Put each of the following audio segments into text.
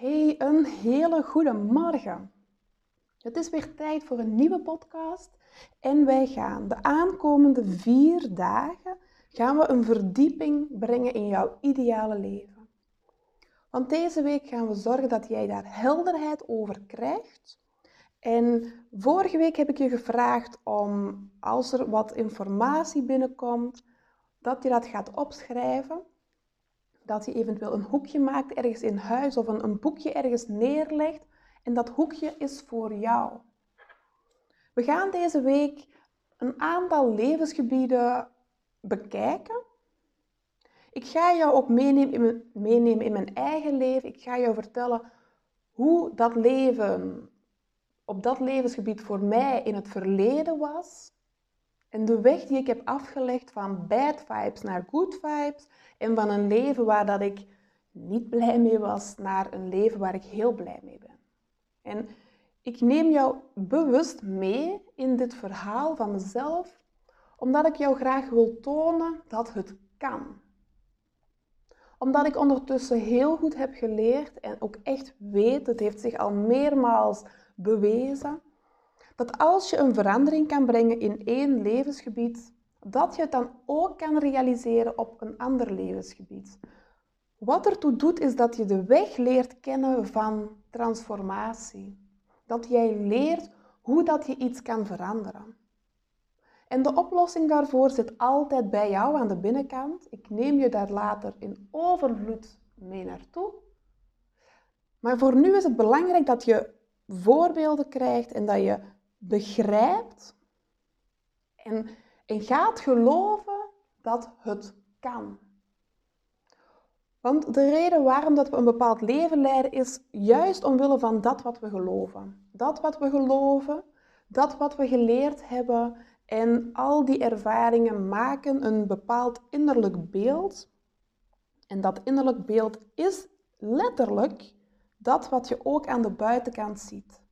Hey, een hele goede morgen. Het is weer tijd voor een nieuwe podcast en wij gaan de aankomende vier dagen gaan we een verdieping brengen in jouw ideale leven. Want deze week gaan we zorgen dat jij daar helderheid over krijgt. En vorige week heb ik je gevraagd om, als er wat informatie binnenkomt, dat je dat gaat opschrijven dat je eventueel een hoekje maakt ergens in huis of een, een boekje ergens neerlegt. En dat hoekje is voor jou. We gaan deze week een aantal levensgebieden bekijken. Ik ga jou ook meenemen in, mijn, meenemen in mijn eigen leven. Ik ga jou vertellen hoe dat leven op dat levensgebied voor mij in het verleden was. En de weg die ik heb afgelegd van bad vibes naar good vibes en van een leven waar dat ik niet blij mee was naar een leven waar ik heel blij mee ben. En ik neem jou bewust mee in dit verhaal van mezelf, omdat ik jou graag wil tonen dat het kan. Omdat ik ondertussen heel goed heb geleerd en ook echt weet, het heeft zich al meermaals bewezen, dat als je een verandering kan brengen in één levensgebied, dat je het dan ook kan realiseren op een ander levensgebied. Wat ertoe doet, is dat je de weg leert kennen van transformatie. Dat jij leert hoe dat je iets kan veranderen. En de oplossing daarvoor zit altijd bij jou aan de binnenkant. Ik neem je daar later in overvloed mee naartoe. Maar voor nu is het belangrijk dat je voorbeelden krijgt en dat je begrijpt en, en gaat geloven dat het kan. Want de reden waarom dat we een bepaald leven leiden is juist omwille van dat wat we geloven. Dat wat we geloven, dat wat we geleerd hebben en al die ervaringen maken een bepaald innerlijk beeld. En dat innerlijk beeld is letterlijk dat wat je ook aan de buitenkant ziet.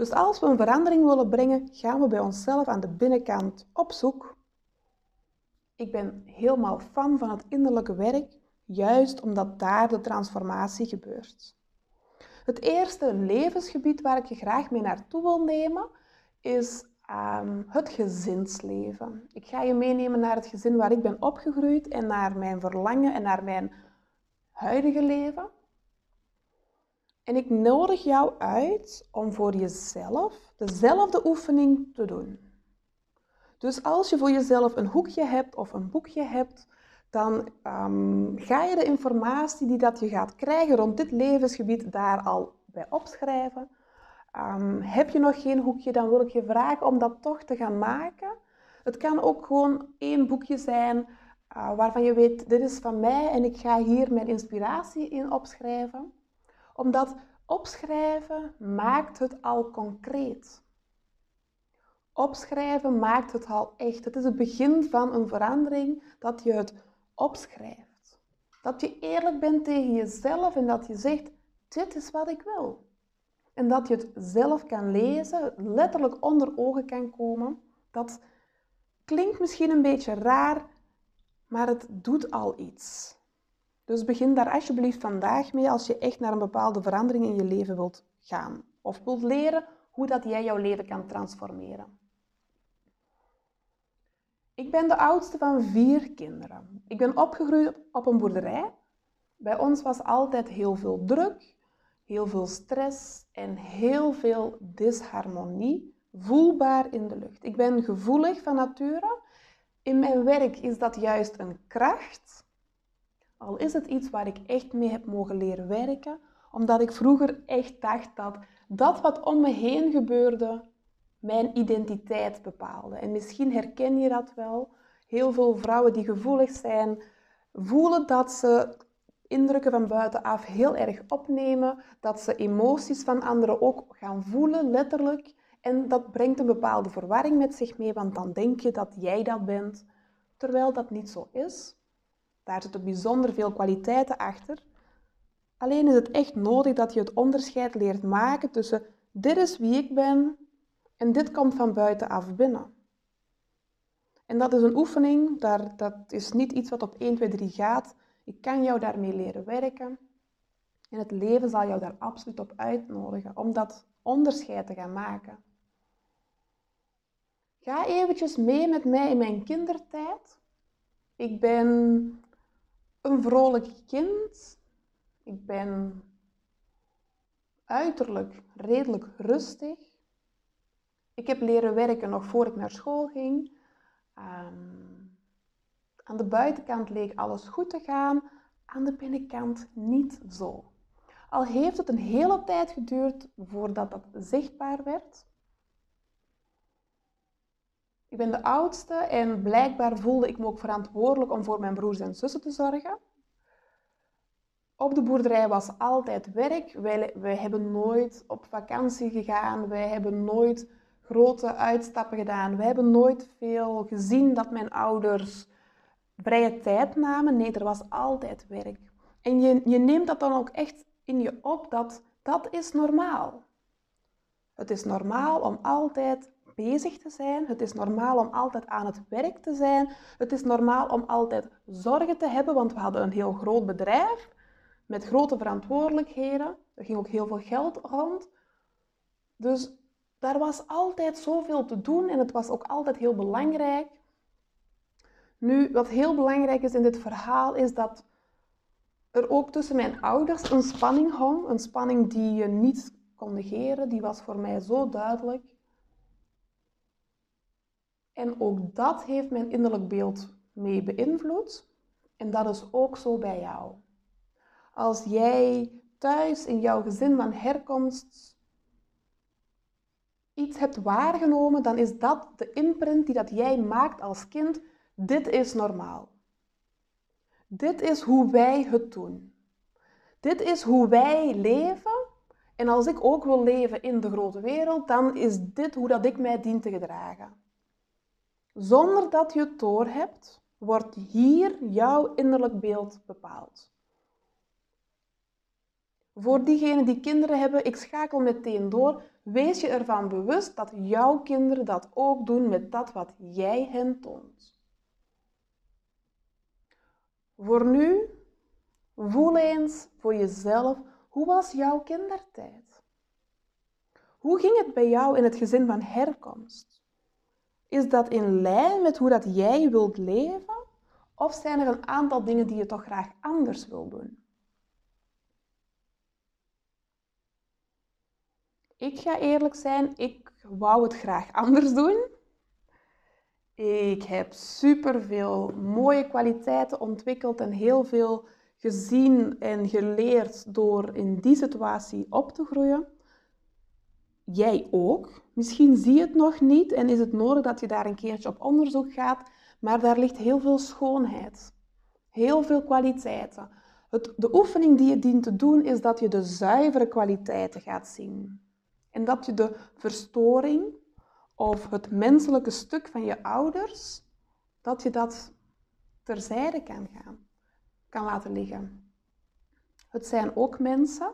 Dus als we een verandering willen brengen, gaan we bij onszelf aan de binnenkant op zoek. Ik ben helemaal fan van het innerlijke werk, juist omdat daar de transformatie gebeurt. Het eerste levensgebied waar ik je graag mee naartoe wil nemen, is um, het gezinsleven. Ik ga je meenemen naar het gezin waar ik ben opgegroeid en naar mijn verlangen en naar mijn huidige leven. En ik nodig jou uit om voor jezelf dezelfde oefening te doen. Dus als je voor jezelf een hoekje hebt of een boekje hebt, dan um, ga je de informatie die dat je gaat krijgen rond dit levensgebied daar al bij opschrijven. Um, heb je nog geen hoekje, dan wil ik je vragen om dat toch te gaan maken. Het kan ook gewoon één boekje zijn uh, waarvan je weet, dit is van mij en ik ga hier mijn inspiratie in opschrijven omdat opschrijven maakt het al concreet. Opschrijven maakt het al echt. Het is het begin van een verandering dat je het opschrijft. Dat je eerlijk bent tegen jezelf en dat je zegt, dit is wat ik wil. En dat je het zelf kan lezen, letterlijk onder ogen kan komen. Dat klinkt misschien een beetje raar, maar het doet al iets. Dus begin daar alsjeblieft vandaag mee als je echt naar een bepaalde verandering in je leven wilt gaan. Of wilt leren hoe dat jij jouw leven kan transformeren. Ik ben de oudste van vier kinderen. Ik ben opgegroeid op een boerderij. Bij ons was altijd heel veel druk, heel veel stress en heel veel disharmonie voelbaar in de lucht. Ik ben gevoelig van nature. In mijn werk is dat juist een kracht. Al is het iets waar ik echt mee heb mogen leren werken, omdat ik vroeger echt dacht dat dat wat om me heen gebeurde mijn identiteit bepaalde. En misschien herken je dat wel. Heel veel vrouwen die gevoelig zijn, voelen dat ze indrukken van buitenaf heel erg opnemen, dat ze emoties van anderen ook gaan voelen, letterlijk. En dat brengt een bepaalde verwarring met zich mee, want dan denk je dat jij dat bent, terwijl dat niet zo is. Daar zitten bijzonder veel kwaliteiten achter. Alleen is het echt nodig dat je het onderscheid leert maken tussen dit is wie ik ben en dit komt van buitenaf binnen. En dat is een oefening, dat is niet iets wat op 1, 2, 3 gaat. Ik kan jou daarmee leren werken. En het leven zal jou daar absoluut op uitnodigen om dat onderscheid te gaan maken. Ga eventjes mee met mij in mijn kindertijd. Ik ben een vrolijk kind. Ik ben uiterlijk redelijk rustig. Ik heb leren werken nog voor ik naar school ging. Ehm, aan de buitenkant leek alles goed te gaan, aan de binnenkant niet zo. Al heeft het een hele tijd geduurd voordat dat zichtbaar werd. Ik ben de oudste en blijkbaar voelde ik me ook verantwoordelijk om voor mijn broers en zussen te zorgen. Op de boerderij was altijd werk. Wij, hebben nooit op vakantie gegaan. Wij hebben nooit grote uitstappen gedaan. Wij hebben nooit veel gezien dat mijn ouders vrije tijd namen. Nee, er was altijd werk. En je, je neemt dat dan ook echt in je op dat dat is normaal. Het is normaal om altijd bezig te zijn. Het is normaal om altijd aan het werk te zijn. Het is normaal om altijd zorgen te hebben, want we hadden een heel groot bedrijf met grote verantwoordelijkheden. Er ging ook heel veel geld rond. Dus daar was altijd zoveel te doen en het was ook altijd heel belangrijk. Nu, wat heel belangrijk is in dit verhaal, is dat er ook tussen mijn ouders een spanning hong. Een spanning die je niet kon negeren, die was voor mij zo duidelijk. En ook dat heeft mijn innerlijk beeld mee beïnvloed. En dat is ook zo bij jou. Als jij thuis in jouw gezin van herkomst iets hebt waargenomen, dan is dat de imprint die dat jij maakt als kind. Dit is normaal. Dit is hoe wij het doen. Dit is hoe wij leven. En als ik ook wil leven in de grote wereld, dan is dit hoe dat ik mij dien te gedragen. Zonder dat je het doorhebt, wordt hier jouw innerlijk beeld bepaald. Voor diegenen die kinderen hebben, ik schakel meteen door. Wees je ervan bewust dat jouw kinderen dat ook doen met dat wat jij hen toont. Voor nu, voel eens voor jezelf, hoe was jouw kindertijd? Hoe ging het bij jou in het gezin van herkomst? Is dat in lijn met hoe dat jij wilt leven? Of zijn er een aantal dingen die je toch graag anders wil doen? Ik ga eerlijk zijn, ik wou het graag anders doen. Ik heb superveel mooie kwaliteiten ontwikkeld en heel veel gezien en geleerd door in die situatie op te groeien. Jij ook. Misschien zie je het nog niet en is het nodig dat je daar een keertje op onderzoek gaat, maar daar ligt heel veel schoonheid, heel veel kwaliteiten. Het, de oefening die je dient te doen is dat je de zuivere kwaliteiten gaat zien. En dat je de verstoring of het menselijke stuk van je ouders, dat je dat terzijde kan gaan, kan laten liggen. Het zijn ook mensen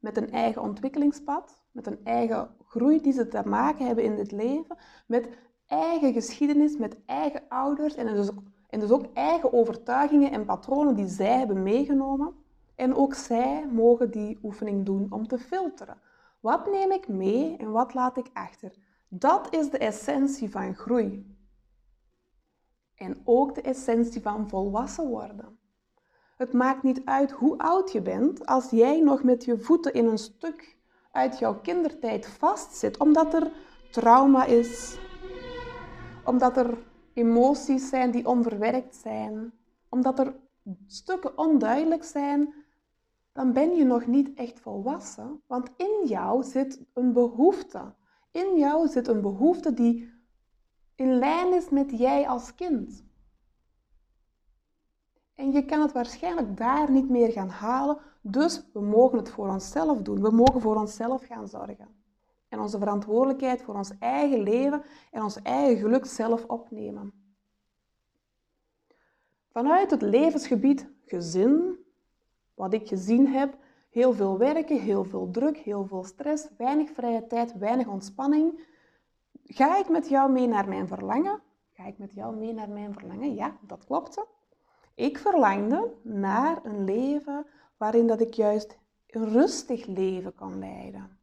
met een eigen ontwikkelingspad, met een eigen groei die ze te maken hebben in dit leven, met eigen geschiedenis, met eigen ouders en dus, en dus ook eigen overtuigingen en patronen die zij hebben meegenomen. En ook zij mogen die oefening doen om te filteren. Wat neem ik mee en wat laat ik achter? Dat is de essentie van groei. En ook de essentie van volwassen worden. Het maakt niet uit hoe oud je bent als jij nog met je voeten in een stuk uit jouw kindertijd vastzit, omdat er trauma is, omdat er emoties zijn die onverwerkt zijn, omdat er stukken onduidelijk zijn dan ben je nog niet echt volwassen, want in jou zit een behoefte. In jou zit een behoefte die in lijn is met jij als kind. En je kan het waarschijnlijk daar niet meer gaan halen, dus we mogen het voor onszelf doen. We mogen voor onszelf gaan zorgen. En onze verantwoordelijkheid voor ons eigen leven en ons eigen geluk zelf opnemen. Vanuit het levensgebied gezin, wat ik gezien heb, heel veel werken, heel veel druk, heel veel stress, weinig vrije tijd, weinig ontspanning. Ga ik met jou mee naar mijn verlangen? Ga ik met jou mee naar mijn verlangen? Ja, dat klopte. Ik verlangde naar een leven waarin dat ik juist een rustig leven kan leiden.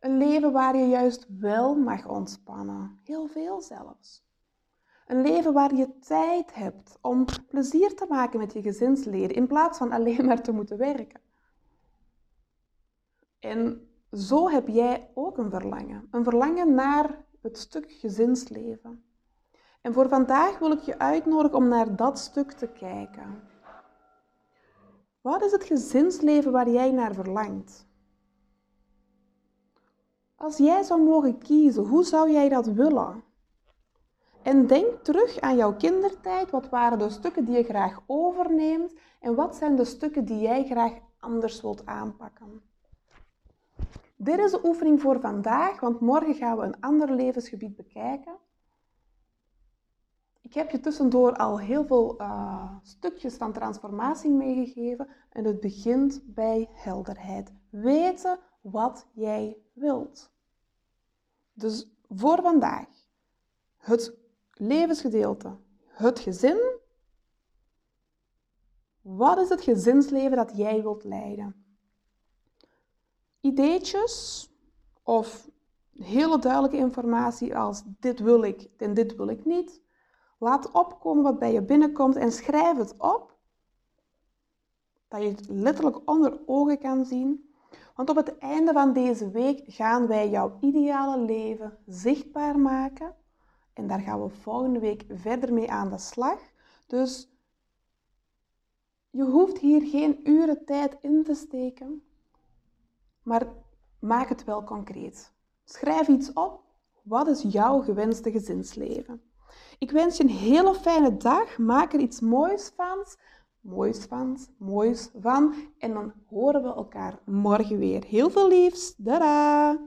Een leven waar je juist wel mag ontspannen, heel veel zelfs. Een leven waar je tijd hebt om plezier te maken met je gezinsleden in plaats van alleen maar te moeten werken. En zo heb jij ook een verlangen. Een verlangen naar het stuk gezinsleven. En voor vandaag wil ik je uitnodigen om naar dat stuk te kijken. Wat is het gezinsleven waar jij naar verlangt? Als jij zou mogen kiezen, hoe zou jij dat willen? En denk terug aan jouw kindertijd. Wat waren de stukken die je graag overneemt? En wat zijn de stukken die jij graag anders wilt aanpakken? Dit is de oefening voor vandaag, want morgen gaan we een ander levensgebied bekijken. Ik heb je tussendoor al heel veel uh, stukjes van transformatie meegegeven en het begint bij helderheid. Weten wat jij wilt. Dus voor vandaag, het levensgedeelte, het gezin. Wat is het gezinsleven dat jij wilt leiden? Ideetjes of hele duidelijke informatie als dit wil ik en dit wil ik niet. Laat opkomen wat bij je binnenkomt en schrijf het op. Dat je het letterlijk onder ogen kan zien. Want op het einde van deze week gaan wij jouw ideale leven zichtbaar maken. En daar gaan we volgende week verder mee aan de slag. Dus je hoeft hier geen uren tijd in te steken. Maar maak het wel concreet. Schrijf iets op. Wat is jouw gewenste gezinsleven? Ik wens je een hele fijne dag. Maak er iets moois van. Moois van, moois van. En dan horen we elkaar morgen weer. Heel veel liefs. Dada!